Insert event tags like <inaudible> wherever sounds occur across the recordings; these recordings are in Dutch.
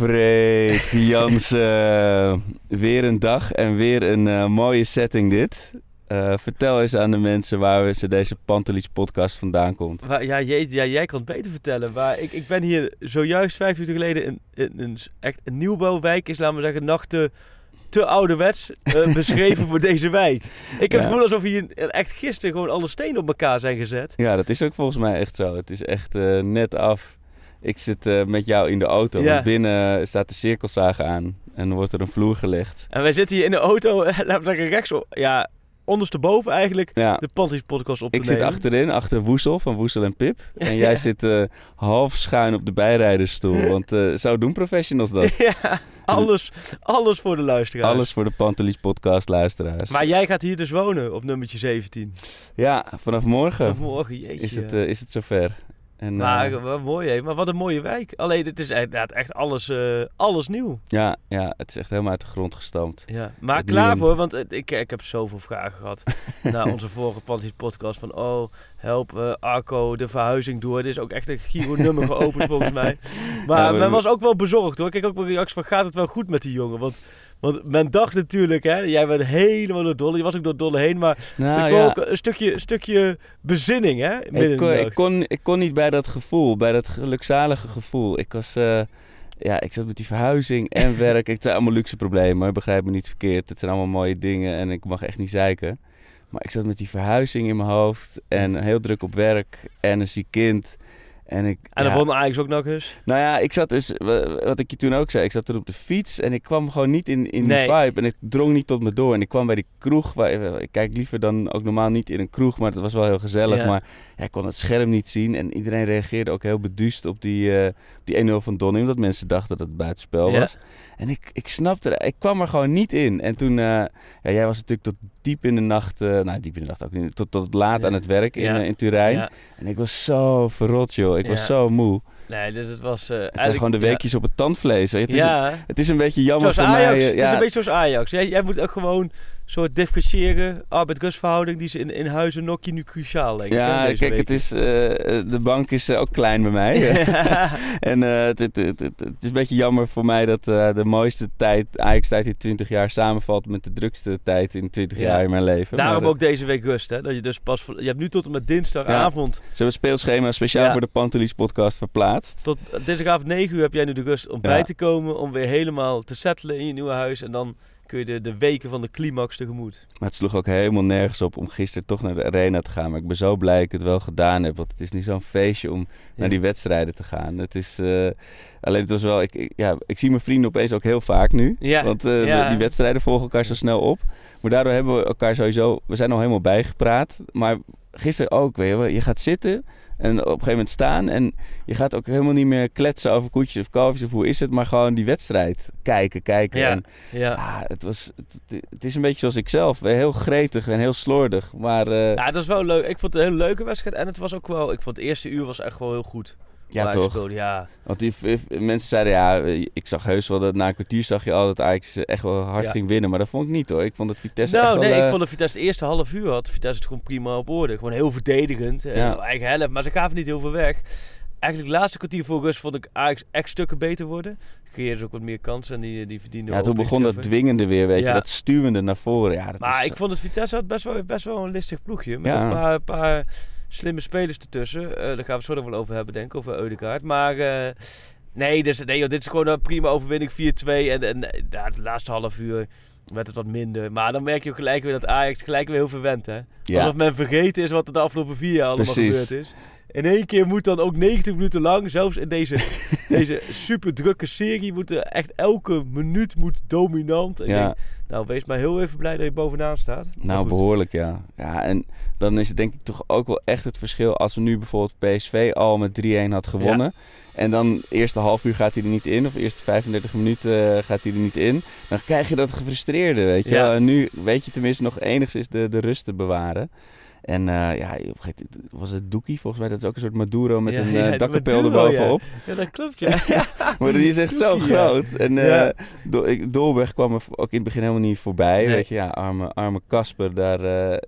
Freek Jansen, weer een dag en weer een eh, mooie setting dit. Eh, vertel eens aan de mensen waar ze deze Pantelis podcast vandaan komt. Ja, jij, ja, jij kan het beter vertellen. Maar ik, ik ben hier zojuist vijf minuten geleden in, in, echt een nieuwbouwwijk is, laten we zeggen, nog te, ouderwets eh, <laughs> beschreven voor deze wijk. Ik heb Ja. het gevoel alsof hier echt gisteren gewoon alle stenen op elkaar zijn gezet. Ja, dat is ook volgens mij echt zo. Het is echt net af. Ik zit eh, met jou in de auto. Ja. Binnen staat de cirkelzaag aan en dan wordt er een vloer gelegd. En wij zitten hier in de auto, <laughs> laten we rechts, ja, ondersteboven eigenlijk, Ja. de Panties podcast op te Ik zit nemen. achterin, achter Woesel van Woesel en Pip. <laughs> En jij Ja. zit eh, half schuin op de bijrijdersstoel. <laughs> Want eh, zo doen professionals dat. ja, alles, alles voor de luisteraars. Alles voor de Pantelis podcast luisteraars. Maar jij gaat hier dus wonen op nummertje 17. Ja, vanaf morgen Vanmorgen, jeetje. is het, is het zover. En, Maar eh, wat mooi, hè? Maar wat een mooie wijk. Alleen, het is echt, echt alles, eh, alles nieuw. ja, ja, het is echt helemaal uit de grond gestampt. Ja. Maar klaar voor, want ik, ik heb zoveel vragen gehad <laughs> na onze vorige podcast. Van, oh, help eh, Arco de verhuizing door. Dit is ook echt een Giro-nummer geopend volgens mij. <laughs> Maar Ja, we- men was ook wel bezorgd hoor. Ik kreeg ook wel reacties van, gaat het wel goed met die jongen? Want, want men dacht natuurlijk, hè, jij bent helemaal door Dolle. Je was ook door Dolle heen, maar Nou er kwam ja, ook een stukje, stukje bezinning, hè? midden in ik kon, ik, kon, ik kon niet bij dat gevoel, bij dat gelukzalige gevoel. Ik was, eh, ja, ik zat met die verhuizing en <laughs> werk. Het zijn allemaal luxe problemen, begrijp me niet verkeerd. Het zijn allemaal mooie dingen en ik mag echt niet zeiken. Maar ik zat met die verhuizing in mijn hoofd en heel druk op werk en een ziek kind. En, ik, En dan ja, won Ajax ook nog eens. Nou ja, ik zat dus, wa- wat ik je toen ook zei, ik zat er op de fiets en ik kwam gewoon niet in, in Nee. die vibe en het drong niet tot me door. En ik kwam bij die kroeg, waar, ik kijk liever dan ook normaal niet in een kroeg, maar het was wel heel gezellig. Ja. Maar ja, ik kon het scherm niet zien en iedereen reageerde ook heel beduust op die, eh, die 1-0 van Donny, omdat mensen dachten dat het buitenspel was. En ik, ik snapte, ik kwam er gewoon niet in. En toen, eh, jij was natuurlijk tot diep in de nacht, eh, nou diep in de nacht ook niet, tot, tot laat Ja. aan het werk in, Ja. eh, in Turijn. Ja. En ik was zo verrot, joh. Ik was Ja. zo moe. Nee, dus het was... eh, Het zijn gewoon de ja. weekjes op het tandvlees. weet je. Het, is, Ja, het is een beetje jammer zoals voor Ajax. mij. eh, Het is ja, een beetje zoals Ajax. Jij, jij moet ook gewoon soort differentiëren. Arbeid-rustverhouding, die is in, in huizen Nokkie nu cruciaal, hè, ja kijk, week. het is, eh, de bank is eh, ook klein bij mij. <laughs> <laughs> en eh, het, het, het, is een beetje jammer voor mij dat de mooiste tijd, Ajax-tijd in 20 jaar, samenvalt met de drukste tijd in 20 Ja. jaar in mijn leven. Daarom Maar, ook deze week rust, hè. Dat je dus pas... Je hebt nu tot en met dinsdagavond... Ze hebben speelschema speciaal Ja. voor de Pantelis podcast verplaatst. Tot dinsdagavond 9 uur heb jij nu de rust om Ja. bij te komen. Om weer helemaal te settelen in je nieuwe huis. En dan kun je de, de weken van de climax tegemoet. Maar het sloeg ook helemaal nergens op om gisteren toch naar de arena te gaan. Maar ik ben zo blij dat ik het wel gedaan heb. Want het is nu zo'n feestje om naar die wedstrijden te gaan. Het is, eh, alleen het was wel, ik, ik- ja, ik zie mijn vrienden opeens ook heel vaak nu. Ja, Want eh, ja. de- die wedstrijden volgen elkaar zo snel op. Maar daardoor hebben we elkaar sowieso, we zijn al helemaal bijgepraat. Maar gisteren ook, weet je wel. Je gaat zitten en op een gegeven moment staan. En je gaat ook helemaal niet meer kletsen over koetjes of kalfjes of hoe is het. Maar gewoon die wedstrijd kijken, kijken. Ja, En ja. ah, het, was, het, het is een beetje zoals ik zelf. Heel gretig en heel slordig. Maar eh, Ja, het was wel leuk. Ik vond het een hele leuke wedstrijd. En het was ook wel... Ik vond het eerste uur was echt wel heel goed. Ja, toch. speelde, Ja, Want die mensen zeiden, ja, ik zag heus wel dat na een kwartier zag je al dat Ajax echt wel hard Ja. ging winnen. Maar dat vond ik niet hoor. Ik vond dat Vitesse nou, echt wel... nee, ik eh, vond dat Vitesse het eerste half uur had. Vitesse het gewoon prima op orde. Gewoon heel verdedigend. eh, Ja. Eigen helft, maar ze gaven niet heel veel weg. Eigenlijk het laatste kwartier voor rust vond ik Ajax echt stukken beter worden. Creëerde ze ook wat meer kansen en die, die verdienden Ja, toen begon dat dwingende weer, weet je. Dat stuwende naar voren. Ja, dat Maar is, ik vond het Vitesse had best wel, best wel een listig ploegje. Met een paar, paar slimme spelers ertussen. Eh daar gaan we het zo nog wel over hebben, denk ik. Over Eudegaard. Maar eh, Nee, dus, nee joh, dit is gewoon een prima overwinning 4-2. En, en ja, het laatste half uur werd het wat minder. Maar dan merk je ook gelijk weer dat Ajax gelijk weer heel verwend, hè? Ja. Alsof men vergeten is wat er de afgelopen vier jaar allemaal Precies. gebeurd is. In één keer moet dan ook 90 minuten lang, zelfs in deze, <laughs> deze super drukke serie, moet er echt elke minuut moet dominant. Ja. denk, nou, wees maar heel even blij dat je bovenaan staat. Nou, behoorlijk, ja. Ja, en dan is het denk ik toch ook wel echt het verschil als we nu bijvoorbeeld PSV al met 3-1 had gewonnen. En dan eerste half uur gaat hij er niet in, of eerste 35 minuten eh, gaat hij er niet in. Dan krijg je dat gefrustreerde, weet je Ja. En nu weet je tenminste nog enigszins de, de rust te bewaren. En eh, ja, op een gegeven moment was het Doekie volgens mij. Dat is ook een soort Maduro met Ja, een ja, eh dakkapel erbovenop. Ja, dat klopt, <laughs> ja. Maar die is echt zo Doekie, ja. groot. En Ja. Do- ik- Dolberg kwam er ook in het begin helemaal niet voorbij. Nee. Weet je, ja, arme, arme Kasper, daar,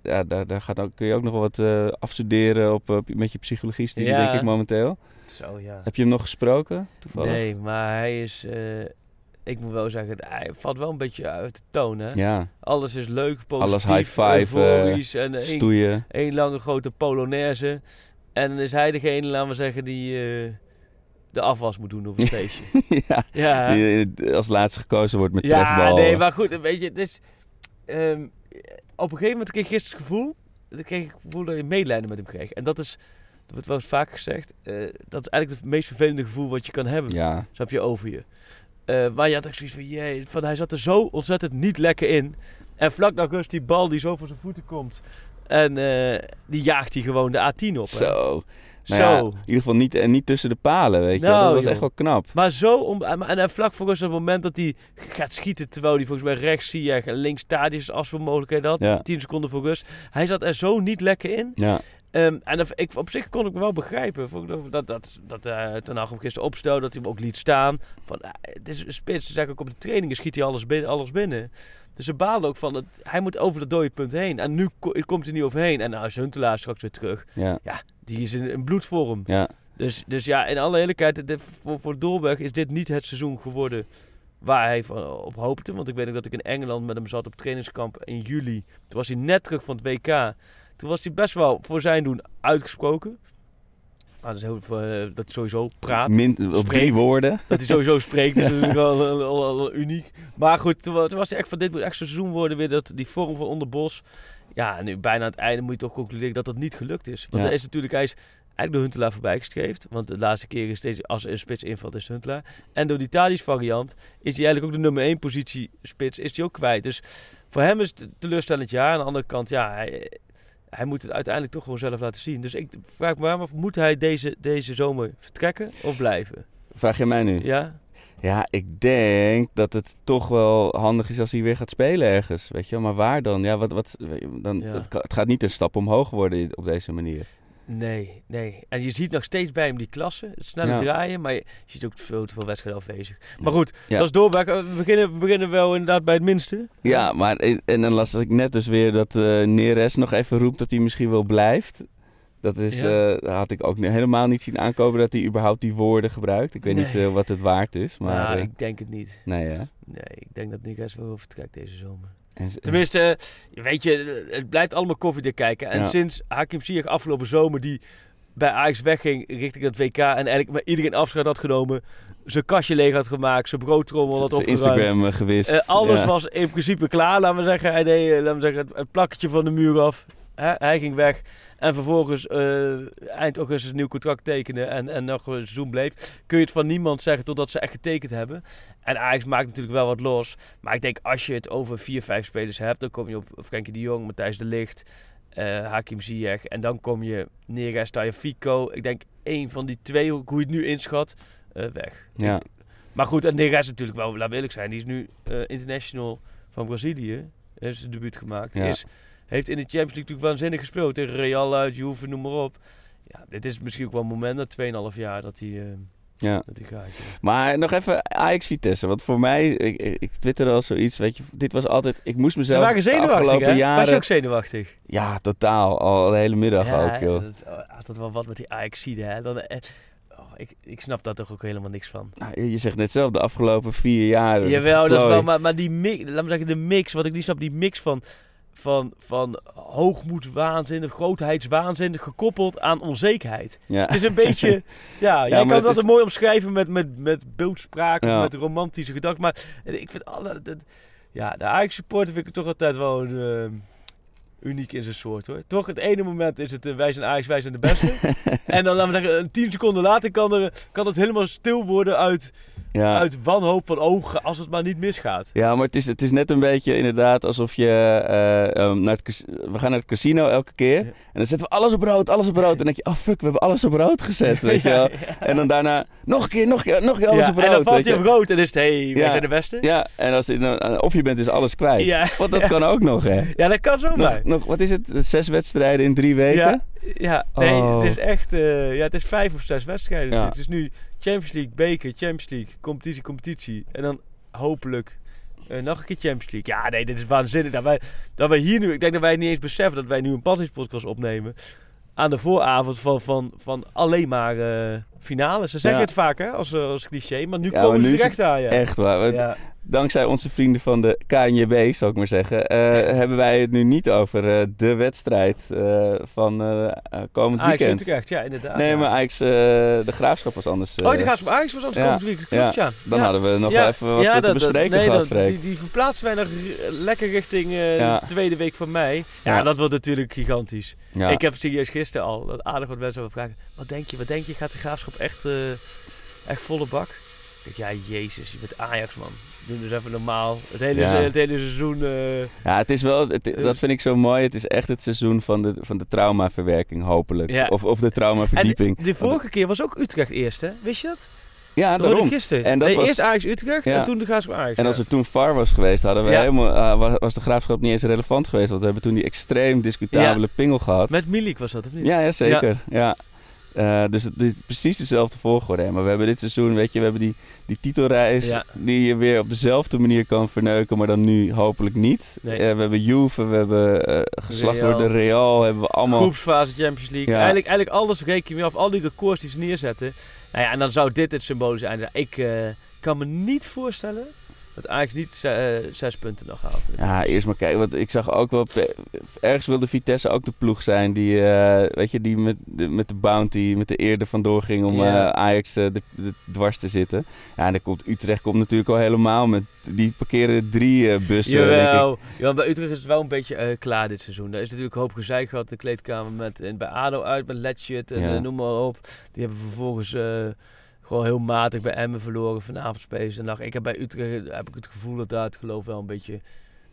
ja, daar, daar gaat ook, kun je ook nog wel wat afstuderen op, op- met je psychologie-studie, Ja. denk ik momenteel. Zo, ja. Heb je hem nog gesproken, toevallig? Nee, maar hij is... ik moet wel zeggen, hij valt wel een beetje uit de toon, hè? Ja, Alles is leuk, positief, Alles high five, euforisch en één, stoeien. één lange grote polonaise. En dan is hij degene, laten we zeggen, die eh, de afwas moet doen op het <laughs> feestje. ja, ja, die eh, als laatste gekozen wordt met ja trefbal. nee, maar goed, weet je, het is... ehm, op een gegeven moment kreeg ik gisteren het gevoel... Kreeg ik het gevoel dat je medelijden met hem kreeg. En dat is, dat wordt wel eens vaak gezegd, eh, dat is eigenlijk het meest vervelende gevoel wat je kan hebben. Ja, Snap je, over je. Eh, maar je had echt zoiets van, jee, van, hij zat er zo ontzettend niet lekker in. En vlak na rust die bal die zo voor zijn voeten komt. En eh, die jaagt hij gewoon de A10 op. hè. zo. Zo. Nou ja, in ieder geval niet, en niet tussen de palen, weet je. Nou, dat was joh. echt wel knap. Maar zo, om, en, en vlak voor rust op het moment dat hij gaat schieten, terwijl hij volgens mij rechts zie je en links Tadic als we mogelijkheid had, Ja. 10 seconden voor rust. Hij zat er zo niet lekker in. Ja, Ehm, en dat, ik, op zich kon ik me wel begrijpen. Vond ik Dat, dat, dat, eh, Ten Hag hem gisteren opstelde, dat hij hem ook liet staan. Van, eh, het is een spits, zeggen ook op de trainingen schiet hij alles binnen. Alles binnen. Dus ze balen ook van, het, hij moet over dat dode punt heen. En nu ko- komt hij niet overheen. En nou is Huntelaar straks weer terug. ja, Die is in, in bloedvorm. ja. Dus, dus ja, in alle eerlijkheid, dit- voor, voor Dolberg is dit niet het seizoen geworden waar hij van, op hoopte. Want ik weet ook dat ik in Engeland met hem zat op trainingskamp in juli. Toen was hij net terug van het WK. Toen was hij best wel voor zijn doen uitgesproken. Maar dat is heel, eh, dat hij sowieso praat. Min, op drie woorden. Dat hij sowieso spreekt, is <laughs> natuurlijk wel, wel- wel- wel uniek. Maar goed, toen, wa- toen was hij echt van dit moet echt zo'n seizoen worden weer. Dat, die vorm van Onderbos. Ja, nu bijna aan het einde moet je toch concluderen dat dat niet gelukt is. Want Ja. er is natuurlijk, hij is eigenlijk door Huntelaar voorbij gestreefd. Want de laatste keer is deze, als er een spits invalt, is Huntelaar. En door die Tadic variant is hij eigenlijk ook de nummer 1 positie spits, is hij ook kwijt. Dus voor hem is het teleurstellend jaar. Aan de andere kant, ja, hij, hij moet het uiteindelijk toch gewoon zelf laten zien. Dus ik vraag me af, moet hij deze, deze zomer vertrekken of blijven? Vraag je mij nu? Ja? Ja, ik denk dat het toch wel handig is als hij weer gaat spelen ergens. Weet je wel, maar waar dan? Ja, wat, wat, dan Ja. het, het gaat niet een stap omhoog worden op deze manier. Nee, nee. En je ziet nog steeds bij hem die klasse, het snelle Ja. draaien, maar je, ziet ook veel te veel wedstrijden afwezig. Maar goed, Ja. dat is doorbraak. We beginnen, we beginnen wel inderdaad bij het minste. Ja, maar en, dan las ik net dus weer dat eh Neres nog even roept dat hij misschien wel blijft. Dat is, Ja. eh, had ik ook helemaal niet zien aankomen dat hij überhaupt die woorden gebruikt. Ik weet niet eh, wat het waard is, maar eh, ik denk het niet. nee hè. Nee, ik denk dat Nigas wel vertrekt deze zomer. Tenminste, weet je, het blijft allemaal koffiedik kijken. En Ja. sinds Hakim Ziyech afgelopen zomer die bij Ajax wegging richting het WK en eigenlijk met iedereen afscheid had genomen, zijn kastje leeg had gemaakt, zijn broodtrommel had opgeruimd. Instagram eh, gewist. Eh, alles Ja. was in principe klaar, laten we zeggen. Hij deed eh, laten we zeggen, het plakketje van de muur af. Hij ging weg. En vervolgens eh, eind augustus een nieuw contract tekenen en, en nog een seizoen bleef. Kun je het van niemand zeggen totdat ze echt getekend hebben. En Ajax maakt natuurlijk wel wat los. Maar ik denk als je het over vier, vijf spelers hebt, dan kom je op Frenkie de Jong, Matthijs de Ligt, eh, Hakim Ziyech. En dan kom je Neres, Fico. Ik denk één van die twee, hoe je het nu inschat, eh, weg. Ja. Maar goed, en Neres natuurlijk wel, laat we eerlijk zijn. Die is nu international van Brazilië. Heeft zijn debuut gemaakt. Ja. Is, heeft in de Champions League natuurlijk waanzinnig gespeeld. Tegen Real uit, Juve, noem maar op. Ja, dit is misschien ook wel een moment na 2,5 jaar dat hij, eh, Ja. dat hij gaat. ja. Maar nog even Ajax Vitesse. Want voor mij, ik, ik, twitterde al zoiets, weet je, dit was altijd, ik moest Ze mezelf waren de zenuwachtig, afgelopen hè? jaren... Was je ook zenuwachtig? Ja, totaal. Al de hele middag ook, joh. dat- had dat wel wat met die ajax hè? Dan, eh, oh, ik, ik snap daar toch ook helemaal niks van. Nou, je zegt net zelf, de afgelopen vier jaar. Jawel, dat is wel, maar, maar die mix, laat me zeggen, de mix, wat ik niet snap, die mix van van, van hoogmoedswaanzin, grootheidswaanzin, gekoppeld aan onzekerheid. Ja. Het is een beetje, <laughs> ja, jij kan het dat is- mooi omschrijven met, met, met beeldspraak, Ja. met romantische gedachten. Maar ik vind alle, dat, ja, de Ajax supporter vind ik toch altijd wel een, eh, uniek in zijn soort hoor. Toch, het ene moment is het eh, wij zijn Ajax, wij zijn de beste. <laughs> en dan laten we zeggen, een tien seconden later kan, er, kan het helemaal stil worden uit, ja. uit wanhoop van ogen als het maar niet misgaat. Ja, maar het is, het is net een beetje inderdaad alsof je... eh, ehm, naar het, we gaan naar het casino elke keer. En dan zetten we alles op rood, alles op rood. En dan denk je, oh fuck, we hebben alles op rood gezet, <laughs> weet je wel. En dan daarna, nog een keer, nog een keer, nog een keer alles op rood. en dan valt hij je. op rood en is het, hé, hey, wij zijn de beste. Ja, en als, of je bent dus alles kwijt. Ja. Want dat kan ook nog, hè. Ja, dat kan zomaar. Nog, nog, wat is het? Zes wedstrijden in drie weken? Ja, nee, Oh. het is echt, eh, ja, het is vijf of zes wedstrijden. Ja. Het is nu Champions League, beker, Champions League, competitie, competitie. En dan hopelijk eh, nog een keer Champions League. Ja, nee, dit is waanzinnig. Dat wij, dat wij hier nu, ik denk dat wij niet eens beseffen dat wij nu een podcast opnemen. Aan de vooravond van, van, van alleen maar eh, finales. Ze zeggen Ja. het vaak hè, als, eh, als cliché, maar nu Ja, komen maar ze nu is echt aan. Ja. Echt waar. Want Ja. Dankzij onze vrienden van de KNJB, zal ik maar zeggen, eh, <laughs> hebben wij het nu niet over eh, de wedstrijd van komend Ajax weekend. Utrecht, ja inderdaad. Nee, maar Ajax, de graafschap was anders. Oh, de van Ajax was anders komend weekend. Klopt, ja. Dan hadden we nog wel even wat te bespreken nee, gehad, dat- Freek. die, die verplaatsen wij nog lekker richting de tweede week van mei. Ja, dat wordt natuurlijk gigantisch. Ik heb serieus gisteren al dat aardig wat mensen over vragen. Wat denk je, wat denk je? Gaat de graafschap echt, eh, echt volle bak? Ik denk, ja, jezus, je bent Ajax, man. Doe dus even normaal. Het hele, Ja. het hele seizoen. eh, Ja, het is wel, het- dat vind ik zo mooi. Het is echt het seizoen van de, van de traumaverwerking, hopelijk. Ja. Of, of de traumaverdieping. En de vorige keer was ook Utrecht eerst, hè? Wist je dat? ja, Dat daarom. gisteren. En dat nee, was- eerst Ajax Utrecht Ja. en toen de graafschap Ajax. En als er toen VAR was geweest, hadden we Ja. helemaal, was, was de graafschap niet eens relevant geweest. Want we hebben toen die extreem discutabele pingel gehad. Met Milik was dat, of niet? Ja, ja zeker. Ja. Eh, dus het is precies dezelfde volgorde. Maar we hebben dit seizoen, weet je, we hebben die, die titelreis Ja. die je weer op dezelfde manier kan verneuken, maar dan nu hopelijk niet. Nee. Eh, we hebben Juve, we hebben eh geslacht Real. door de Real, hebben we allemaal... Groepsfase Champions League. Ja. Eigenlijk, eigenlijk alles reken je af. Al die records die ze neerzetten. Nou ja, en dan zou dit het symbool zijn. Ik kan me niet voorstellen dat Ajax niet eh, zes punten nog haalt. Ja, eerst maar kijken. Want ik zag ook wel... Ergens wilde Vitesse ook de ploeg zijn die, eh, weet je, die met de, met de bounty, met de eerde vandoor ging om Ja. eh, Ajax de, de dwars te zitten. Ja, en dan komt Utrecht komt natuurlijk al helemaal met... Die parkeren drie bussen, denk ik. Jawel. Ja, bij Utrecht is het wel een beetje klaar dit seizoen. Er is natuurlijk een hoop gezeik gehad. De kleedkamer met, en bij ADO uit met Letchit en Ja. noem maar op. Die hebben vervolgens gewoon heel matig bij Emmen verloren. Vanavond spelen ze de nacht. Ik heb bij Utrecht heb ik het gevoel dat daar het geloof wel een beetje, een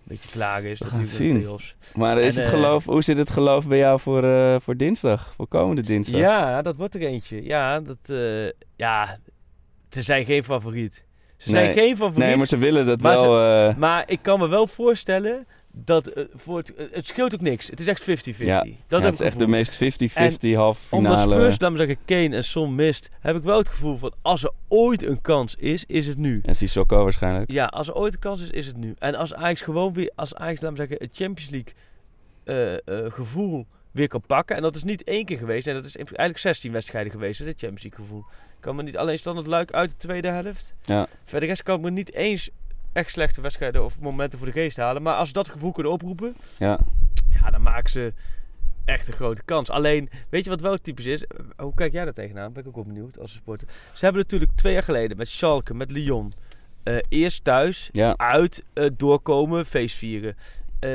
beetje klaar is. We gaan de zien. Maar is En, het eh, geloof, hoe zit het geloof bij jou voor, eh, voor dinsdag? Voor komende dinsdag? Ja, dat wordt er eentje. Ja, dat, eh, ja, ze zijn geen favoriet. Ze zijn geen favoriet. Nee, maar ze willen dat Maar wel... Maar ik kan me wel voorstellen dat eh, voor het, eh, het scheelt ook niks. Het is echt 50-50. ja, dat ja, het is echt de meest 50-50 halve Omdat finale. Spurs, laat me zeggen, Kane en Son mist, heb ik wel het gevoel van als er ooit een kans is, is het nu. En Sissoko waarschijnlijk. Ja, als er ooit een kans is, is het nu. En als Ajax gewoon weer, als Ajax, laat me zeggen, het Champions League eh, gevoel weer kan pakken. En dat is niet één keer geweest. Nee, dat is eigenlijk 16 wedstrijden geweest, het Champions League gevoel. Kan me niet alleen standaard luik uit de tweede helft. Ja. Verder rest kan ik me niet eens echt slechte wedstrijden of momenten voor de geest halen. Maar als ze dat gevoel kunnen oproepen, Ja. ja, dan maken ze echt een grote kans. Alleen, weet je wat wel typisch is? Eh, Hoe kijk jij daar tegenaan? Ben ik ook wel benieuwd als supporter. Ze hebben natuurlijk twee jaar geleden met Schalke, met Lyon, eh, eerst thuis, Ja. uit, eh, doorkomen, feest vieren.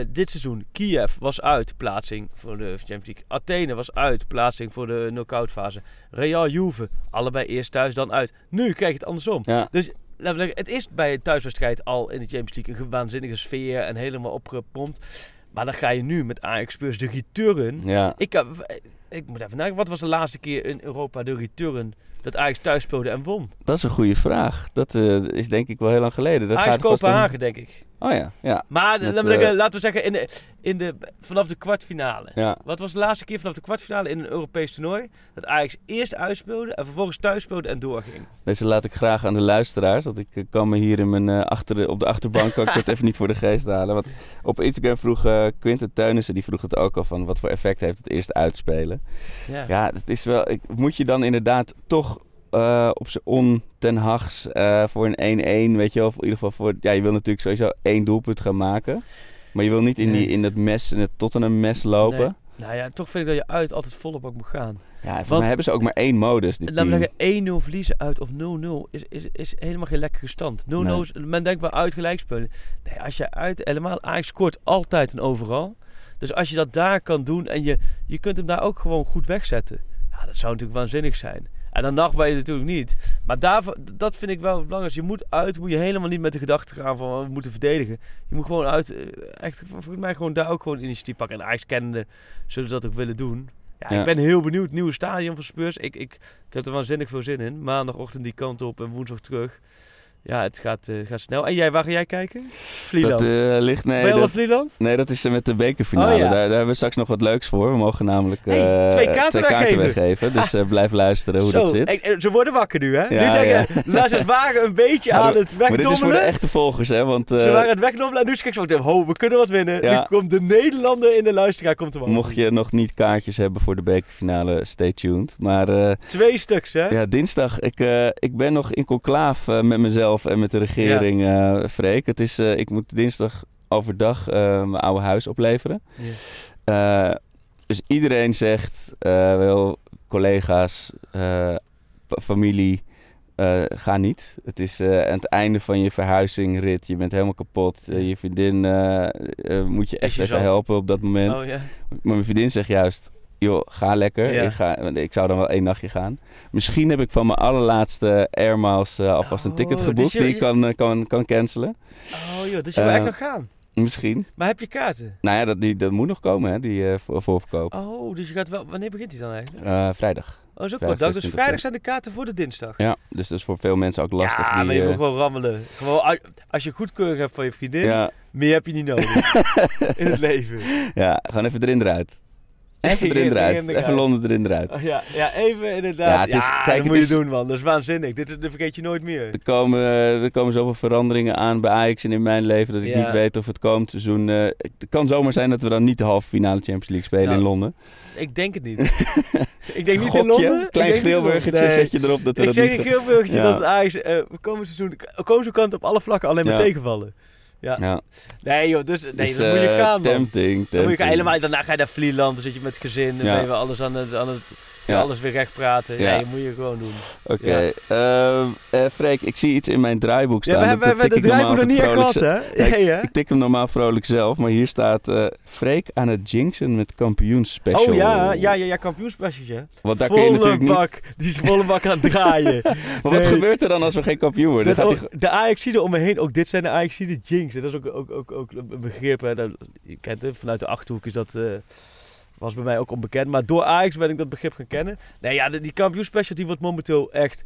Dit seizoen, Kiev was uit, plaatsing voor de Champions League. Athene was uit, plaatsing voor de knock-out fase. Real Juve, allebei eerst thuis, dan uit. Nu krijg je het andersom. Ja. Dus het is bij een thuiswedstrijd al in de Champions League een waanzinnige sfeer en helemaal opgepompt. Maar dan ga je nu met Ajax Spurs de return. Ja. Ik, ik moet even nadenken, wat was de laatste keer in Europa de return dat Ajax thuis speelde en won? Dat is een goede vraag. Dat eh, is denk ik wel heel lang geleden. Dat Ajax Kopenhagen, denk ik. Oh ja, ja. Maar Met, laten, we zeggen, eh, laten we zeggen, in de, in de, vanaf de kwartfinale. ja. Wat was de laatste keer vanaf de kwartfinale in een Europees toernooi? Dat Ajax eerst uitspeelde en vervolgens thuis speelde en doorging. Deze laat ik graag aan de luisteraars. Want ik eh, kan me hier in mijn, eh, achter, op de achterbank kan ik het <laughs> even niet voor de geest halen. Want op Instagram vroeg eh Quinten Teunissen, die vroeg het ook al van wat voor effect heeft het eerst uitspelen. Ja. Ja, dat is wel. Ik, moet je dan inderdaad toch eh, op zijn on ten Hags eh, voor een 1-1, weet je wel, of in ieder geval voor. Ja, je wil natuurlijk sowieso één doelpunt gaan maken. Maar je wil niet in, die, in dat mes, in het Tottenham mes lopen. Nee. Nou ja, toch vind ik dat je uit altijd volle bak moet gaan. Ja, en Want- mij hebben ze ook maar één modus, dit we team. zeggen, 1-0 verliezen uit of 0-0 is, is, is helemaal geen lekkere stand. 0-0, Nee. is- men denkt wel uit gelijk spelen. Nee, als je uit, helemaal Ajax scoort altijd en overal. Dus als je dat daar kan doen en je, je kunt hem daar ook gewoon goed wegzetten. Ja, dat zou natuurlijk waanzinnig zijn. En dan nacht ben je natuurlijk niet. Maar daarvoor, dat vind ik wel belangrijk. Je moet uit, moet je helemaal niet met de gedachte gaan van we moeten verdedigen. Je moet gewoon uit, eh, echt volgens mij gewoon daar ook gewoon initiatief pakken. En Ajax kennende zullen ze dat ook willen doen. Ja, Ja. ik ben heel benieuwd. Nieuwe stadion van Spurs. Ik, ik, ik heb er waanzinnig veel zin in. Maandagochtend die kant op en woensdag terug. Ja, het gaat, eh, gaat snel. En jij, waar ga jij kijken? Vlieland. Dat eh, ligt... Nee, dat, Vlieland? nee, dat is eh, met de bekerfinale. Oh, ja. daar, daar hebben we straks nog wat leuks voor. We mogen namelijk Hey, twee kaarten weggeven. Dus blijf luisteren hoe <laughs> Zo, dat zit. en- ze worden wakker nu, hè? Ja, nu denken, laat ze het wagen een beetje Ja, aan het Maar dit is voor de wegdommelen. echte volgers, hè. Want Ze waren het wegdommelen en nu is ik zo, ho, we kunnen wat winnen. Ja. Nu komt de Nederlander in de luisteraar, komt er wel. mocht je nog niet kaartjes hebben voor de bekerfinale, stay tuned. Maar Twee stuks, hè? ja, dinsdag, ik, ik ben nog in conclaaf eh, met mezelf en met de regering, eh Freek. Het is, eh, ik moet dinsdag overdag eh, mijn oude huis opleveren. Eh, dus iedereen zegt, wel collega's, familie, ga niet. Het is aan het einde van je verhuizingrit. Je bent helemaal kapot. Je vriendin moet je echt je even zat? helpen op dat moment. Oh ja. Maar mijn vriendin zegt juist, joh, ga lekker. Ja. Ik, ga, ik zou dan wel één nachtje gaan. Misschien heb ik van mijn allerlaatste Air Miles eh, alvast een Oh, ticket dus geboekt je- die ik kan, eh, kan, kan cancelen. Oh joh, dus je wil Eh, echt nog gaan. Misschien. Maar heb je kaarten? Nou ja, dat, die, dat moet nog komen, hè, die eh, voor, voorverkoop. Oh, dus je gaat wel... Wanneer begint hij dan eigenlijk? Eh, vrijdag. Oh, zo kort. dag. Dus 26e. vrijdag zijn de kaarten voor de dinsdag. Ja, dus dat is voor veel mensen ook lastig. ja, die, maar je eh, moet gewoon rammelen. Gewoon, als- als je goedkeuring hebt van je vriendin, ja, meer heb je niet nodig <laughs> in het leven. ja, gewoon even erin eruit. Even erin eruit. Even. Londen erin eruit. Oh, ja, ja, even inderdaad. Ja, het is- kijk, dat het moet is- je doen, man. Dat is waanzinnig. Dit, is- dit vergeet je nooit meer. Er komen, er komen zoveel veranderingen aan bij Ajax en in mijn leven dat ik Ja. niet weet of het komend seizoen... eh, het kan zomaar zijn dat we dan niet de halve finale Champions League spelen Nou, in Londen. Ik denk het niet. <laughs> ik denk niet in Londen. Ik klein Nee. zet je erop dat we Ik dat zeg niet... een grillburgertje Ja. dat Ajax eh komend seizoen... Komend seizoen kan het op alle vlakken alleen maar tegenvallen. Ja. Ja, Nee joh, dus, nee, dus, dan moet je eh, gaan man. Tempting, Dan moet je gaan, helemaal, daarna ga je naar Vlieland, dan zit je met het gezin, dan Ja. ben je alles aan het, aan het Ja. alles weer recht praten. Ja. Nee, moet je gewoon doen. Oké, ehm, eh, Freek, ik zie iets in mijn draaiboek staan. Ja, we hebben, dat de draaiboek nog niet gehad, hè? <laughs> Ik tik hem normaal vrolijk zelf, maar hier staat eh Freek aan het jinxen met kampioensspecial. Oh ja, ja, ja, ja kampioenspecialtje. Want daar kun je natuurlijk niet... die is volle bak aan het draaien. <laughs> Maar wat gebeurt er dan als we geen kampioen worden? Dat gaat hij... de om me heen, ook dit zijn de Ajaxide jinx. Dat is ook, ook, ook, ook een begrip. Hè. Dat, je kent het, vanuit de Achterhoek is dat, eh, was bij mij ook onbekend. Maar door Ajax ben ik dat begrip gaan kennen. Nee, ja, die kampioenspecial die wordt momenteel echt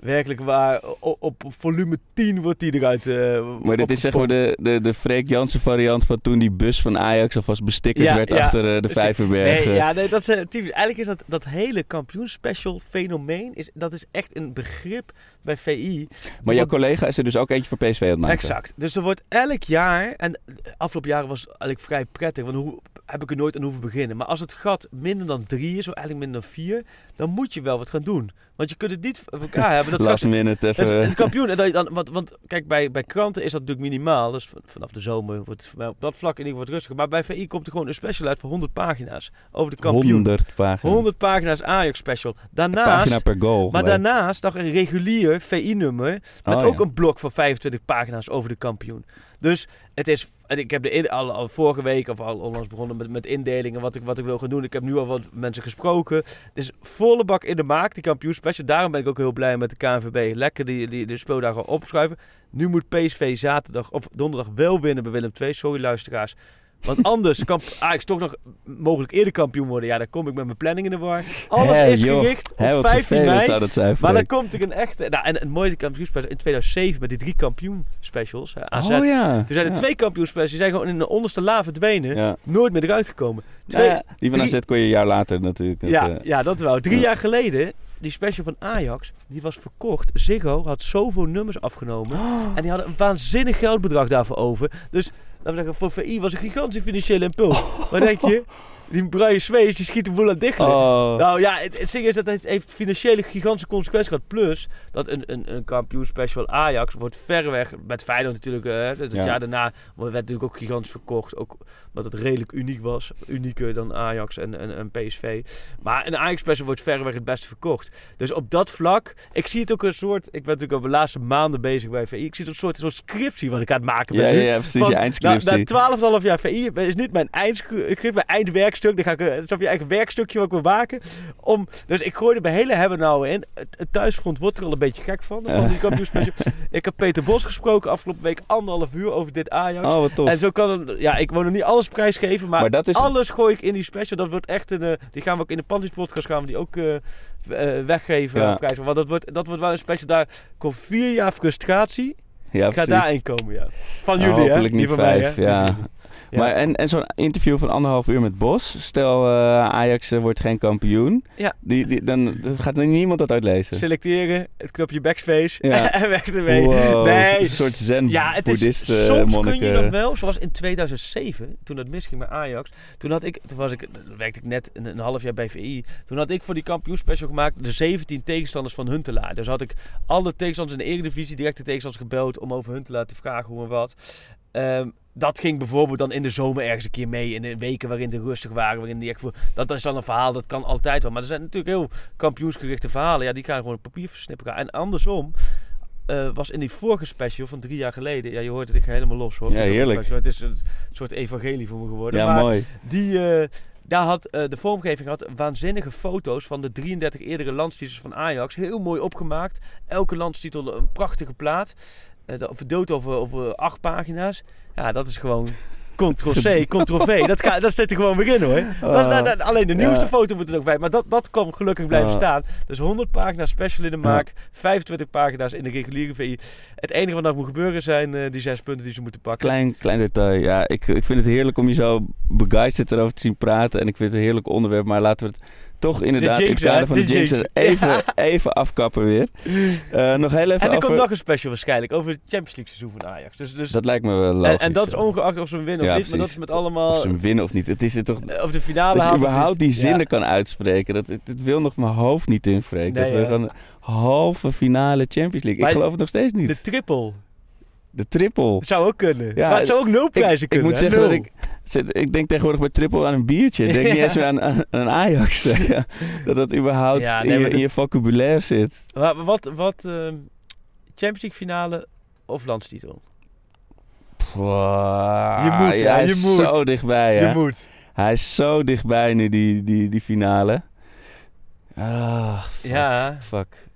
werkelijk waar. Op, op volume 10 wordt die eruit eh Maar dit is zeg maar de, de, de Freek Jansen variant van toen die bus van Ajax alvast bestickerd Ja, werd ja. achter eh, de Vijverberg. Nee, ja, nee, dat is, eh, typisch. Eigenlijk is dat, dat hele kampioenspecial fenomeen, is, dat is echt een begrip bij VI. maar jouw collega is er dus ook eentje voor PSV aan het maken. Exact. Dus er wordt elk jaar, en de afgelopen jaren was het eigenlijk vrij prettig, want hoe heb ik er nooit aan hoeven beginnen. Maar als het gat minder dan drie is, of eigenlijk minder dan vier, dan moet je wel wat gaan doen. Want je kunt het niet voor elkaar hebben. Dat <laughs> Last minute even... het, het kampioen, en dat je dan, want, want kijk, bij, bij kranten is dat natuurlijk minimaal. Dus van- vanaf de zomer wordt het op dat vlak in ieder geval wat rustiger. Maar bij VI komt er gewoon een special uit van 100 pagina's over de kampioen. 100 pagina's. 100 pagina's Ajax special. Daarnaast, pagina per goal. maar daarnaast nog een regulier VI-nummer met Oh, ook ja. een blok van 25 pagina's over de kampioen. Dus het is, ik heb de in, al, al vorige week of al onlangs begonnen met, met indelingen wat ik, wat ik wil gaan doen. Ik heb nu al wat mensen gesproken. Het is volle bak in de maak, die kampioenspecial. Daarom ben ik ook heel blij met de KNVB. Lekker die, die, de speeldagen opschuiven. Nu moet PSV zaterdag of donderdag wel winnen bij Willem II. Sorry luisteraars. Want anders kan Ajax toch nog mogelijk eerder kampioen worden. Ja, dan kom ik met mijn planning in de war. Alles is joh. gericht op Hè, wat 15 vervelend mei. zou dat zijn, Maar dan komt er een echte... Nou, en het mooie kampioenspecial in 2007 met die drie kampioenspecials. AZ. Oh ja. Toen zijn er ja. twee kampioenspecials. Die zijn gewoon in de onderste la verdwenen. Ja. Nooit meer eruit gekomen. Twee, ja, die van drie- AZ kon je een jaar later natuurlijk. Dat, ja, eh, ja, dat wou. Drie ja. jaar geleden, die special van Ajax, die was verkocht. Ziggo had zoveel nummers afgenomen. En die hadden een waanzinnig geldbedrag daarvoor over. Dus, laten we zeggen, voor VI was een gigantische financiële impuls. Wat denk je? Die Brian Swees, die schiet de boel aan dichtelen. Oh. Nou ja, het, het ding is dat het heeft financiële gigantische consequenties gehad. Plus dat een, een, een kampioen special Ajax wordt verreweg, met Feyenoord natuurlijk, eh, het, Ja. jaar daarna werd natuurlijk ook gigantisch verkocht. Ook omdat het redelijk uniek was. Unieker dan Ajax en, en, en PSV. Maar een Ajax special wordt verreweg het beste verkocht. Dus op dat vlak, ik zie het ook een soort, ik ben natuurlijk al de laatste maanden bezig bij VI. Ik zie het een soort, soort scriptie wat ik aan het maken ben. Ja, nu. ja, ja, precies, je eindscriptie. Na, na 12,5 jaar VI is niet mijn eindscript, mijn eindwerkstuk. Dan ga ik, eh, snap je, eigen werkstukje wat ik wil maken. Om, dus ik gooi er bij hele hebben nou in. Het, het thuisfront wordt er al een beetje gek van. van die kampioenspecial. ik heb Peter Bos gesproken afgelopen week anderhalf uur over dit Ajax. Oh, wat tof. En zo kan ja, ik wil nog niet alles prijsgeven, maar, Maar dat is- alles gooi ik in die special. Dat wordt echt een, eh, die gaan we ook in de Panties podcast gaan we die ook eh, eh, weggeven. Ja. Prijs, want dat wordt, dat wordt wel een special. Daar komt vier jaar frustratie. ja, ik ga precies. daarin komen, ja. Van jullie, hè? niet van mij, vijf, hè? ja. Ja. Maar en, en zo'n interview van anderhalf uur met Bos. Stel eh, Ajax eh, wordt geen kampioen. Ja. Die, die, dan, gaat niemand dat uitlezen. Selecteren, het knopje backspace Ja. <laughs> en weg ermee. Wow, Nee. Een soort zen Ja, het is, soms kun je nog wel, zoals in 2007, toen het misging met Ajax. Toen had ik, toen was ik, toen werkte ik net een, een half jaar bij VI. Toen had ik voor die kampioenspecial gemaakt de 17 tegenstanders van Huntelaar. Dus had ik alle tegenstanders in de Eredivisie, directe tegenstanders gebeld om over Huntelaar te vragen hoe en wat. Ehm, dat ging bijvoorbeeld dan in de zomer ergens een keer mee. In de weken waarin de rustig waren. Waarin die echt voor, dat is dan een verhaal, dat kan altijd wel. Maar er zijn natuurlijk heel kampioensgerichte verhalen. Ja, die gaan gewoon op papier versnipperen. En andersom eh, was in die vorige special van drie jaar geleden. Ja, je hoort het, ik ga helemaal los hoor. Ja, heerlijk. Het is een soort evangelie voor me geworden. Ja, maar mooi. Die, eh, daar had eh, de vormgeving had waanzinnige foto's van de 33 eerdere landstitels van Ajax. Heel mooi opgemaakt. Elke landstitel een prachtige plaat. Verdeeld over, over acht pagina's. Ja, dat is gewoon Ctrl-C, <laughs> Ctrl-V. Dat, ga- dat zit er gewoon weer in hoor. Dat- dat- dat- alleen de nieuwste Ja. foto moet er ook bij. Maar dat, dat kan gelukkig blijven Ah. staan. Dus 100 pagina's special in de maak. 25 pagina's in de reguliere VI. Het enige wat nog moet gebeuren zijn eh, die zes punten die ze moeten pakken. Klein, klein detail. Ja, ik, ik vind het heerlijk om je zo begeisterd erover te zien praten. En ik vind het een heerlijk onderwerp. Maar laten we het toch inderdaad in het kader hè? van de jinx. even, Ja. even afkappen weer. Eh, nog heel even En er over... komt nog een special waarschijnlijk over het Champions League seizoen van Ajax. Dus, dus, Dat lijkt me wel logisch. en dat is ongeacht of ze winnen Ja, of niet. Maar dat is met allemaal... Of ze hem winnen of niet. Het is er toch... eh, Of de finale Dat je überhaupt die zinnen Ja. kan uitspreken. Dat, het, het wil nog mijn hoofd niet invreken. Nee, dat we gewoon halve finale Champions League. Maar ik geloof het nog steeds niet. De triple. De triple. Zou ook kunnen. Ja, maar het zou ook nul Ik, prijzen ik kunnen. moet zeggen dat ik... Ik denk tegenwoordig bij triple aan een biertje. Ik denk niet <laughs> eens meer aan, aan, aan Ajax. <laughs> Ja, dat dat überhaupt Ja, in, je, maar in je vocabulaire zit. Maar wat, wat ehm, Champions League finale of landstitel? Wow, Je moet, ja, hij je is moet. zo dichtbij, hè? Je moet. Hij is zo dichtbij nu, die, die, die finale. Ah, fuck. Ja. Fuck.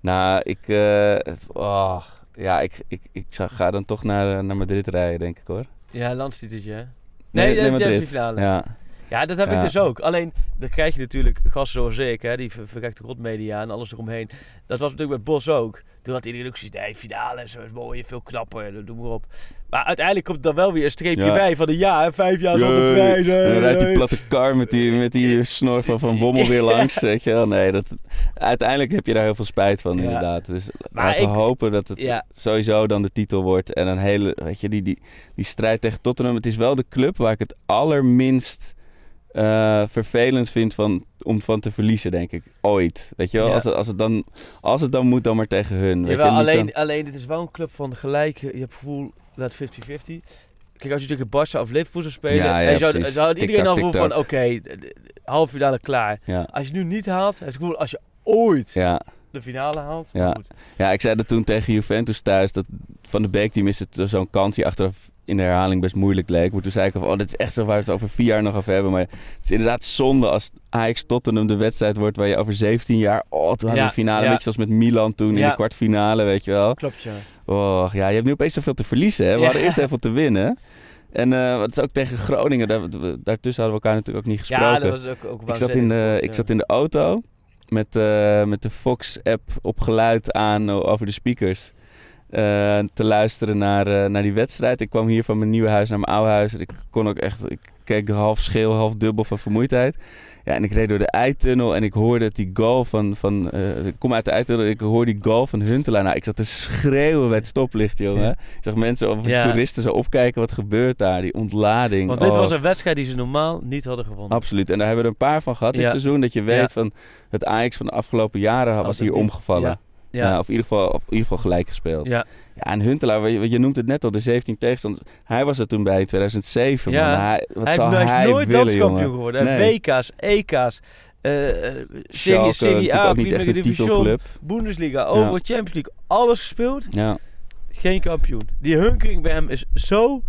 Nou, ik... eh, het- oh, ja, ik, ik, ik zou- ga dan toch naar, naar Madrid rijden, denk ik, hoor. Ja, landstiteltje. hè? Nee, nee, Champions League finale. Ja. Ja, dat heb ik dus ook. Alleen, dan krijg je natuurlijk gasten zoals ik, hè, die ver- verrekte rotmedia en alles eromheen. Dat was natuurlijk met Bos ook. Toen had iedereen ook zoiets, nee, finale, zo is mooi, veel knapper, doe maar op. Maar uiteindelijk komt dan wel weer een streepje Ja. bij van een jaar, vijf jaar zonder prijs. En dan rijdt die platte kar met die, met die snor van Van <laughs> Bommel weer langs, weet je wel. Nee, dat, uiteindelijk heb je daar heel veel spijt van, inderdaad. Dus Maar laten we hopen dat het sowieso dan de titel wordt. En een hele, weet je, die, die, die strijd tegen Tottenham. Het is wel de club waar ik het allerminst eh, vervelend vind van, om van te verliezen, denk ik. Ooit. Weet je wel, Ja. als, het, als, het dan, als het dan moet, dan maar tegen hun. Weet Jawel, je, alleen, zo- alleen, dit is wel een club van gelijke, je hebt het gevoel dat 50-50. Kijk, als je tegen Barca of Liverpool zou spelen, Ja, ja, en zou, iedereen al voelen van, oké, de- halve finale klaar. ja. Als je nu niet haalt, het gevoel, als je ooit Ja. de finale haalt, Ja. goed. Ja, ik zei dat toen tegen Juventus thuis. Dat Van de Beek is het zo'n kans die achteraf in de herhaling best moeilijk leek. Maar toen zei ik van, oh, dit is echt zo waar we het over vier jaar nog over hebben. Maar het is inderdaad zonde als Ajax Tottenham de wedstrijd wordt waar je over 17 jaar... Oh, toen hadden we een finale, beetje zoals met Milan toen in de kwartfinale, weet je wel. Klopt, ja. Oh, ja, je hebt nu opeens zoveel te verliezen. Hè? We hadden eerst <laughs> heel veel te winnen. En eh wat is ook tegen Groningen, daar, daartussen hadden we elkaar natuurlijk ook niet gesproken. Ja, dat was ook, ook Ik zat in de, ik zat in de auto met, eh, met de Fox-app op geluid aan o- over de speakers. Eh, te luisteren naar, eh, naar die wedstrijd. Ik kwam hier van mijn nieuwe huis naar mijn oude huis. En ik kon ook echt, ik keek half scheel, half dubbel van vermoeidheid. Ja, en ik reed door de eitunnel en ik hoorde die goal van... van eh, ik kom uit de eitunnel en ik hoor die goal van Huntelaar. Nou, ik zat te schreeuwen bij het stoplicht, jongen. Ja. Ik zag mensen of Ja. toeristen zo opkijken. Wat gebeurt daar? Die ontlading. Want dit Oh. was een wedstrijd die ze normaal niet hadden gewonnen. Absoluut. En daar hebben we er een paar van gehad dit seizoen. Dat je weet van het Ajax van de afgelopen jaren was hier omgevallen. Ja. Ja. Ja. of in ieder, geval, of in ieder geval gelijk gespeeld. Ja. Ja, en Huntelaar, je, je noemt het net al, de 17 tegenstanders. Hij was er toen bij in 2007. Ja. Man. Hij, wat hij zou hij nooit landskampioen jongen? geworden. Nee. WK's, EK's, eh, eh, Serie, Schalke, Serie A, een Division. Bundesliga, over Champions League, alles gespeeld. Ja. Geen kampioen. Die hunkering bij hem is zo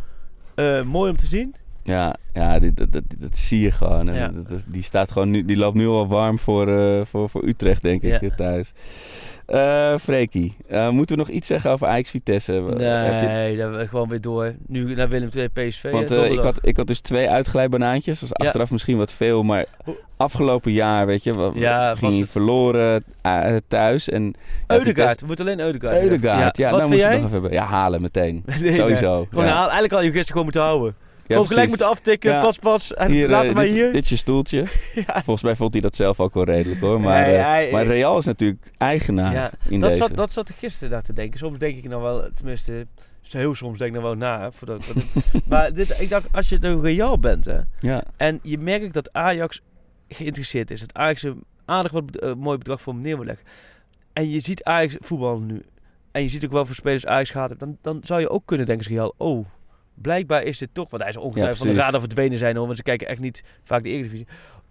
eh, mooi om te zien. Ja, ja die, dat, dat, dat zie je gewoon. Ja. die, staat gewoon nu, die loopt nu al warm voor, eh, voor, voor Utrecht, denk ik, Ja. eh, thuis. Eh Freekie, eh, moeten we nog iets zeggen over Ajax Vitesse? Je- Nee, dat we gewoon weer door. Nu naar Willem II PSV. Want eh, ik, had, ik had dus twee uitglijbanaantjes. Dat Ja. achteraf misschien wat veel, maar afgelopen jaar, weet je, wa- Ja, was ging je het- verloren eh, thuis. En, ja, Eudegaard, we moeten alleen Eudegaard. Eudegaard, ja, vind moet je nog even hebben. Ja, halen meteen. Nee, <laughs> nee. Sowieso. Gewoon haal- eigenlijk al je gisteren gewoon moeten houden. Ja, gewoon gelijk moeten aftikken, Ja. pas pas. En Hier, laten wij dit, hier. dit is je stoeltje. <laughs> Ja. Volgens mij vond hij dat zelf ook wel redelijk hoor. Maar, Nee, eh, maar Real is natuurlijk eigenaar Ja, in dat, deze. zat, dat zat ik gisteren daar te denken. Soms denk ik nou wel, tenminste, heel soms denk ik nou wel na. hè, Voordat, <laughs> maar dit, ik dacht, als je een Real bent hè, Ja, en je merkt dat Ajax geïnteresseerd is. Dat Ajax een aardig wat eh, mooi bedrag voor hem neer wil leggen. En je ziet Ajax voetballen nu. En je ziet ook wel voor spelers Ajax gaat. Dan, dan zou je ook kunnen denken, als Real, oh, blijkbaar is dit toch... Want hij is ongetwijfeld van de radar verdwenen zijn hoor. Want ze kijken echt niet vaak de Eredivisie.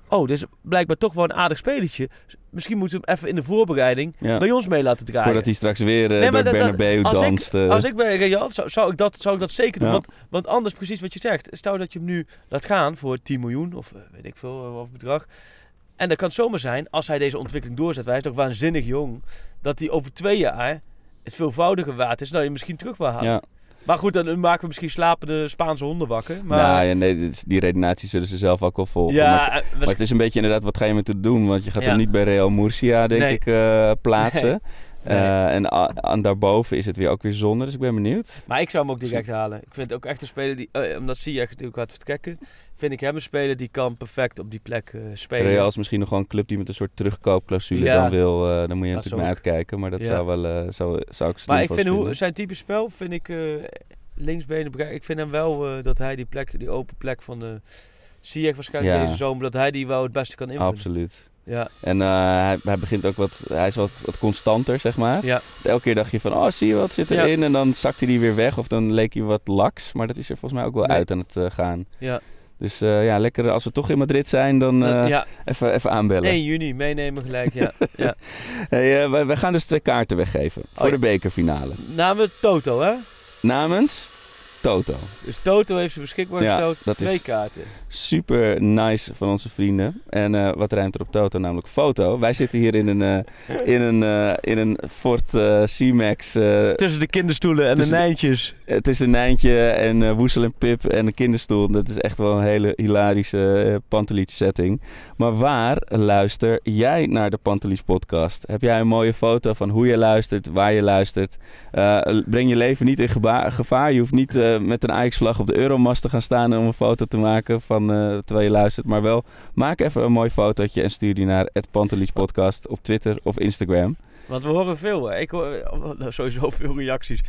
Oh, dus blijkbaar toch wel een aardig spelletje. Misschien moeten we hem even in de voorbereiding ja. bij ons mee laten draaien. Voordat hij straks weer eh Nee, door Bernabeu als ik- danst. eh. Als ik bij Real zou, zou, ik dat, zou ik dat zeker doen. Ja. Want, want anders, precies wat je zegt. Stel dat je hem nu laat gaan voor 10 miljoen of eh, weet ik veel, eh, of bedrag. En dat kan het zomaar zijn, als hij deze ontwikkeling doorzet, hij is toch waanzinnig jong, dat hij over twee jaar het veelvoudige waard is, nou je misschien terug wil halen. ja. Maar goed, dan maken we misschien slapende Spaanse honden wakker. Maar, Nou, ja, nee, die redenatie zullen ze zelf ook wel volgen. ja, maar, eh, maar het is een beetje inderdaad, wat ga je met het doen? Want je gaat Ja. hem niet bij Real Murcia, denk Nee. ik, eh, plaatsen. Nee. Eh, en aan daarboven is het weer ook weer zonde, dus ik ben benieuwd. Maar ik zou hem ook direct halen. Ik vind ook echt een speler die, eh, omdat Ziyech natuurlijk gaat vertrekken, vind ik hem een speler die kan perfect op die plek eh, spelen. Real is misschien nog wel een club die met een soort terugkoopclausule Ja. dan wil. dan moet je natuurlijk naar uitkijken, maar dat Ja. zou wel, zou, zou ik Maar ik vind hoe, zijn type spel, vind ik linksbenen. Ik vind hem wel dat hij die plek, die open plek van de Ziyech waarschijnlijk Ja. deze zomer, dat hij die wel het beste kan invullen. Absoluut. Ja, En eh, hij, hij begint ook wat, hij is wat, wat constanter, zeg maar. ja. Elke keer dacht je van, oh zie je wat zit Ja. erin? En dan zakte hij weer weg of dan leek hij wat laks. Maar dat is er volgens mij ook wel Nee. uit aan het eh, gaan. ja. Dus eh, ja, lekker als we toch in Madrid zijn, dan ja, even, even aanbellen. 1 juni meenemen gelijk, ja. <laughs> ja. Hey, wij, wij gaan dus twee kaarten weggeven voor Oh, de bekerfinale. Namen Toto, hè? Namens Toto. Dus Toto heeft ze beschikbaar Ja, gesteld. dat Twee is- kaarten. Super nice van onze vrienden. En eh, wat ruimt er op Toto? Namelijk foto. Wij zitten hier in een, eh, in een, eh, in een Ford C-Max. Tussen de kinderstoelen en de de- nijntjes. het is een Nijntje en Woesel en Pip en een kinderstoel. Dat is echt wel een hele hilarische Pantelich setting. Maar waar luister jij naar de Pantelich podcast? Heb jij een mooie foto van hoe je luistert, waar je luistert? Breng je leven niet in gevaar. Je hoeft niet eh, met een Ajax-vlag op de Euromast te gaan staan om een foto te maken van, eh, terwijl je luistert. Maar wel, maak even een mooi fotootje en stuur die naar het Pantelich podcast op Twitter of Instagram. Want we horen veel. Ik hoor eh, sowieso veel reacties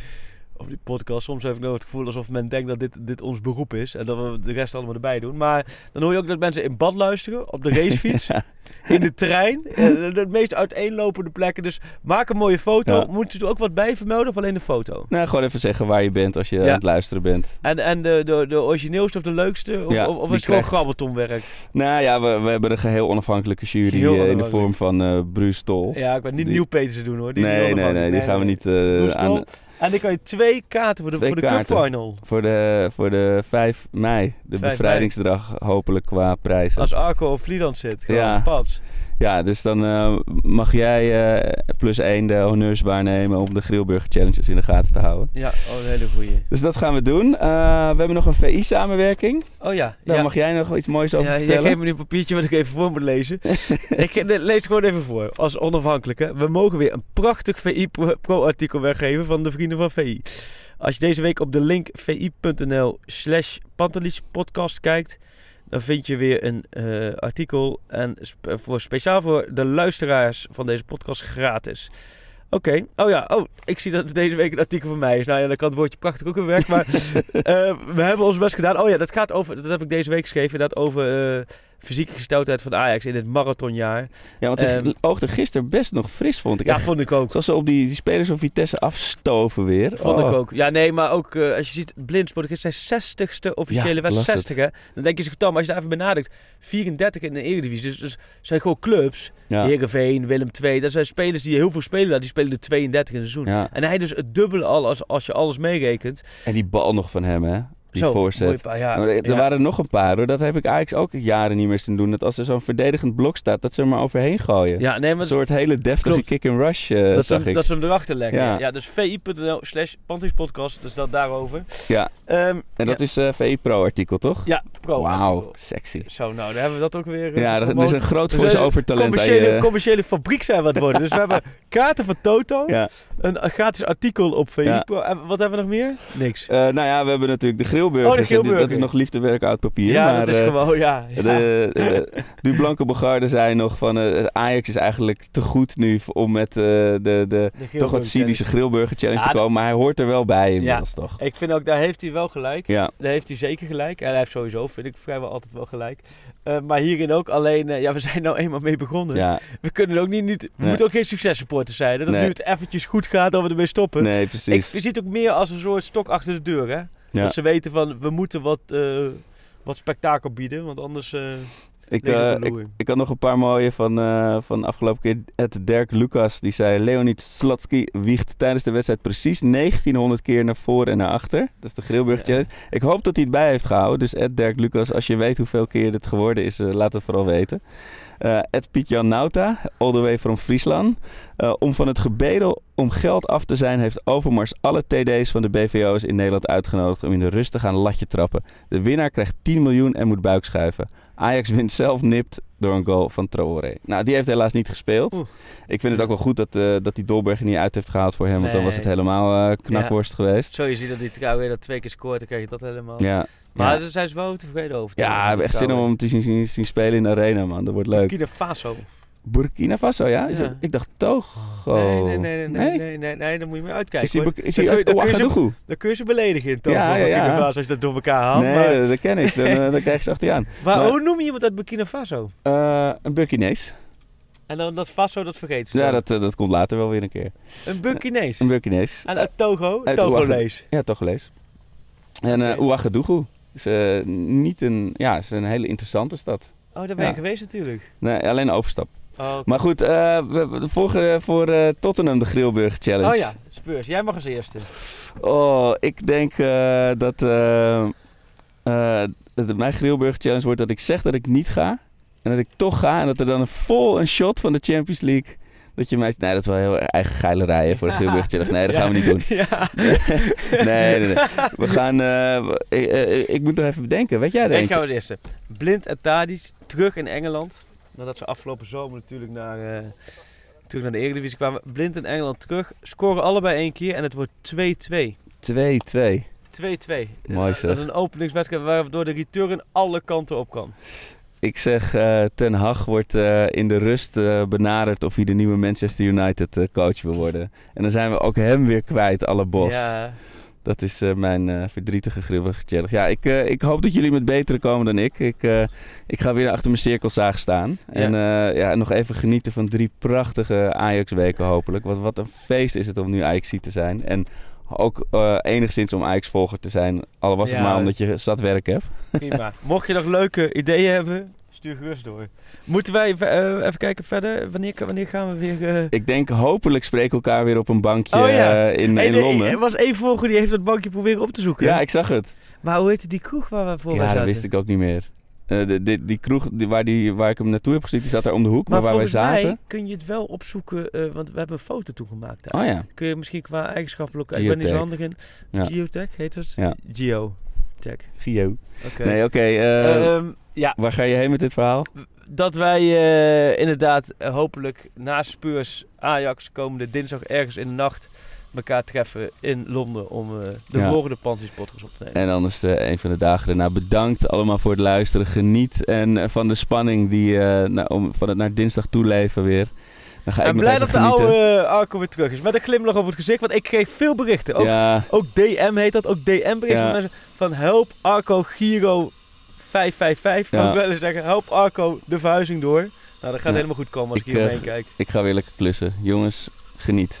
op die podcast. Soms heb ik nog het gevoel alsof men denkt dat dit, dit ons beroep is. En dat we de rest allemaal erbij doen. Maar dan hoor je ook dat mensen in bad luisteren, op de racefiets, <laughs> in de trein. eh, De, meest uiteenlopende plekken. Dus maak een mooie foto. Ja. Moet je er ook wat bij vermelden of alleen de foto? Nou, gewoon even zeggen waar je bent als je Ja. aan het luisteren bent. En, en de, de, de origineelste of de leukste? Of, Ja, of, is het gewoon grabbeltonwerk? Nou ja, we, we hebben een geheel onafhankelijke jury eh, in de vorm van eh Bruce Tol. Ja, ik ben niet Die- Nieuw Petersen doen hoor. Die nee, nee, nee, die gaan we niet Bruce aan. En dan kan je twee kaarten voor de, Twee voor de. Cup Final. Voor de, voor de 5 mei, de 5 bevrijdingsdag, hopelijk qua prijzen. Als Arco op Vlieland zit. Gewoon Ja. pats. Ja, dus dan eh, mag jij eh, plus één de honneurs waarnemen om de Grillburger Challenges in de gaten te houden. Ja, oh, een hele goeie. Dus dat gaan we doen. Eh, we hebben nog een VI-samenwerking. Oh ja. Daar ja. mag jij nog iets moois over ja, jij vertellen. geeft me nu een papiertje wat ik even voor moet lezen. <laughs> ik lees gewoon even voor, als onafhankelijke. We mogen weer een prachtig VI Pro- Pro-artikel weggeven van de vrienden van VI. Als je deze week op de link vi.nl slash podcast kijkt, dan vind je weer een eh, artikel. En sp- voor, speciaal voor de luisteraars van deze podcast gratis. Oké, oh ja, oh, ik zie dat deze week een artikel van mij is. Nou ja, dan kan het woordje prachtig ook weer weg. Maar <laughs> eh, we hebben ons best gedaan. Oh ja, dat gaat over, dat heb ik deze week geschreven, inderdaad over eh, fysieke gesteldheid van Ajax in het marathonjaar. Ja, want ze Ehm, oogde gisteren best nog fris, vond ik. Ja, Echt, vond ik ook. Zoals ze op die, die spelers van Vitesse afstoven weer. Vond Oh. ik ook. Ja, nee, maar ook eh, als je ziet, Blindsport is zijn 60ste officiële Ja, wedstrijd. las 60 hè. Dan denk je zich, Tom, als je daar even benadrukt, 34 in de Eredivisie. Dus, dus zijn gewoon clubs. Ja. Heerenveen, Willem II. Dat zijn spelers die heel veel spelen daar. Die spelen de 32 in het seizoen. Ja. En hij dus het dubbele al als, als je alles meerekent. En die bal nog van hem, hè? Die Zo, voorzet. mooi pa- ja, Maar er er ja. waren nog een paar hoor. Dat heb ik eigenlijk ook jaren niet meer zien doen. Dat als er zo'n verdedigend blok staat, dat ze er maar overheen gooien. Ja, nee, Een soort hele deftige kick-and-rush eh, dat, zag hem- ik. dat ze hem erachter leggen. Ja. Ja. dus vi.nl slash. Dus dat daarover. Ja. Ehm, En dat is eh VI Pro artikel, toch? Ja, pro. Wauw, sexy. Zo, nou, dan hebben we dat ook weer. eh, Ja, er, er is een groot zijn voice-over talent commerciële, je... commerciële fabriek zijn we het worden. Dus we hebben <laughs> kaarten van Toto, een, gratis artikel op VI. Pro. En wat hebben we nog meer? Niks. Nou ja, we hebben natuurlijk de Oh, de Dat is nog liefdewerk uit papier. ja, maar, dat is eh, gewoon, ja. ja. De, de, de Blanke Bogarde zei nog van eh, Ajax is eigenlijk te goed nu om met eh, de, de, De toch wat cynische grillburger challenge Ja, te komen. Maar hij hoort er wel bij inmiddels toch? Ik vind ook, daar heeft hij wel gelijk. Daar heeft hij zeker gelijk. En hij heeft sowieso, vind ik, vrijwel altijd wel gelijk. Eh, maar hierin ook. Alleen, eh, ja, we <laughs> zijn nou eenmaal mee begonnen. We kunnen ook niet, niet we Nee. moeten ook geen successupporter zijn. hè. Dat Nee. nu het eventjes goed gaat, dat we ermee stoppen. nee, ik precies. je ziet het ook meer als een soort stok achter de deur, hè. Ja. Dat ze weten van, we moeten wat, eh, wat spektakel bieden, want anders... eh Ik, het eh, ik, ik had nog een paar mooie van, eh van afgelopen keer. Het Dirk Lucas, die zei... Leonid Slotsky wiegt tijdens de wedstrijd precies 1900 keer naar voren en naar achter. Dat is de Grillburg Ja. Challenge. Ik hoop dat hij het bij heeft gehouden. Dus Ed Dirk Lucas, als je weet hoeveel keer dit geworden is, laat het vooral weten. Eh Ed Piet-Jan Nauta, all the way from Friesland. Eh, om van het gebedel om geld af te zijn, heeft Overmars alle TD's van de BVO's in Nederland uitgenodigd om in de rust te gaan latje trappen. De winnaar krijgt 10 miljoen en moet buikschuiven. Ajax wint zelf nipt door een goal van Traoré. Nou, die heeft helaas niet gespeeld. Oeh. Ik vind het ook wel goed dat, eh dat die Dolberg er niet uit heeft gehaald voor hem, want dan was het helemaal eh, knakworst geweest. Zo, je ziet dat die weer dat twee keer scoort, dan krijg je dat helemaal. Ja, Maar ja. daar zijn ze wel tevreden over. ja, we echt zin om hem te zien, zien, zien spelen in de arena, man. Dat wordt leuk. Burkina Faso. Burkina Faso, ja? Is Ja. het- ik dacht Togo. Nee, nee, nee, nee, nee, nee, nee, nee, dan moet je mee uitkijken. Is hoor. Bur- is Dan kun uit dan kun je ze- Ouagadougou? Dan kun je ze beledigen in Togo, Ja, ja, ja. Burkina Faso, als je dat door elkaar haalt. Nee, maar, dat, dat ken ik. Dan, eh, dan <laughs> krijg je ze achter je aan. maar, maar- hoe noem je iemand uit Burkina Faso? Eh, een Burkinees. En dan dat Faso, dat vergeet ze Ja, dat, eh, dat komt later wel weer een keer. Een Burkinees. Een Burkinees. En uit Togo, Uit Togolees. Ja, toch gelezen. En eh Oké. Ouagadougou is eh, niet een... Ja, is een hele interessante stad. Oh, daar ben je Ja. geweest natuurlijk. Nee, alleen een overstap. Oh. Maar goed, eh, we, we- voor, eh, voor Tottenham de Grillburger Challenge. oh ja, Spurs. Jij mag als eerste. Oh, ik denk dat dat mijn Grillburger Challenge wordt dat ik zeg dat ik niet ga. En dat ik toch ga. En dat er dan een vol een shot van de Champions League... Dat je mij... Nee, dat is wel heel eigen geilerij hè, voor de Grillburger Challenge. Nee, dat gaan we niet doen. <laughs> <laughs> Nee, nee, nee. We gaan... eh, we- ik, eh, ik moet nog even bedenken. Weet jij er Ik ga als eerste. Blind en Tadic terug in Engeland. Nadat ze afgelopen zomer natuurlijk naar, eh, terug naar de Eredivisie kwamen. Blind en Engeland terug. Scoren allebei één keer en het wordt 2-2. 2-2. 2-2. Mooi Eh, zeg. Dat is een openingswedstrijd waardoor de return alle kanten op kan. Ik zeg, eh, Ten Hag wordt eh, in de rust eh, benaderd of hij de nieuwe Manchester United coach wil worden. En dan zijn we ook hem weer kwijt, alle bos. Ja, Dat is mijn verdrietige gribbige challenge. Ja, ik, ik hoop dat jullie met betere komen dan ik. Ik, ik ga weer achter mijn cirkelzaag staan. En ja, nog even genieten van drie prachtige Ajax-weken hopelijk. Wat, wat een feest is het om nu ajax te zijn. En ook eh, enigszins om Ajax-volger te zijn. Al was het Ja. maar omdat je zat werk hebt. prima. <laughs> Mocht je nog leuke ideeën hebben, stuur gerust door. Moeten wij eh, even kijken verder? Wanneer, wanneer gaan we weer... eh, Ik denk hopelijk spreken we elkaar weer op een bankje Oh ja. in, Hey, in nee, Londen. Er was één volger die heeft dat bankje proberen op te zoeken. Ja, ik zag het. Maar hoe heette die kroeg waar we voor ja, zaten? dat wist ik ook niet meer. Eh, de, die, die kroeg die, waar, die, waar ik hem naartoe heb gezien, die zat daar om de hoek. Maar, Maar waar wij zaten... mij kun je het wel opzoeken, eh, want we hebben een foto toegemaakt. Oh ja. Kun je misschien qua eigenschappelijk... Ik ben niet zo handig in. Ja. Geotech heet het? Ja. Geotech. Gio. Oké. Nee, oké. eh, Ehm, ja, waar ga je heen met dit verhaal? dat wij inderdaad hopelijk na Spurs Ajax komende dinsdag ergens in de nacht elkaar treffen in Londen om eh, de Ja. volgende Pansies podcast op te nemen. En anders eh, een van de dagen daarna. Bedankt allemaal voor het luisteren. Geniet en eh, van de spanning die, nou, om, van het naar dinsdag toeleven weer. Dan ga ik En nog blij dat de genieten. oude Arco weer terug is. Met een glimlach op het gezicht, want ik kreeg veel berichten. Ook, Ja, ook DM heet dat, ook DM-berichten Ja. van mensen van help Arco Giro 555. Ja. Mag ik wel eens zeggen, help Arco de verhuizing door. Nou, dat gaat helemaal goed komen als ik, Ik, hier omheen kijk. ik ga weer lekker klussen. Jongens, geniet.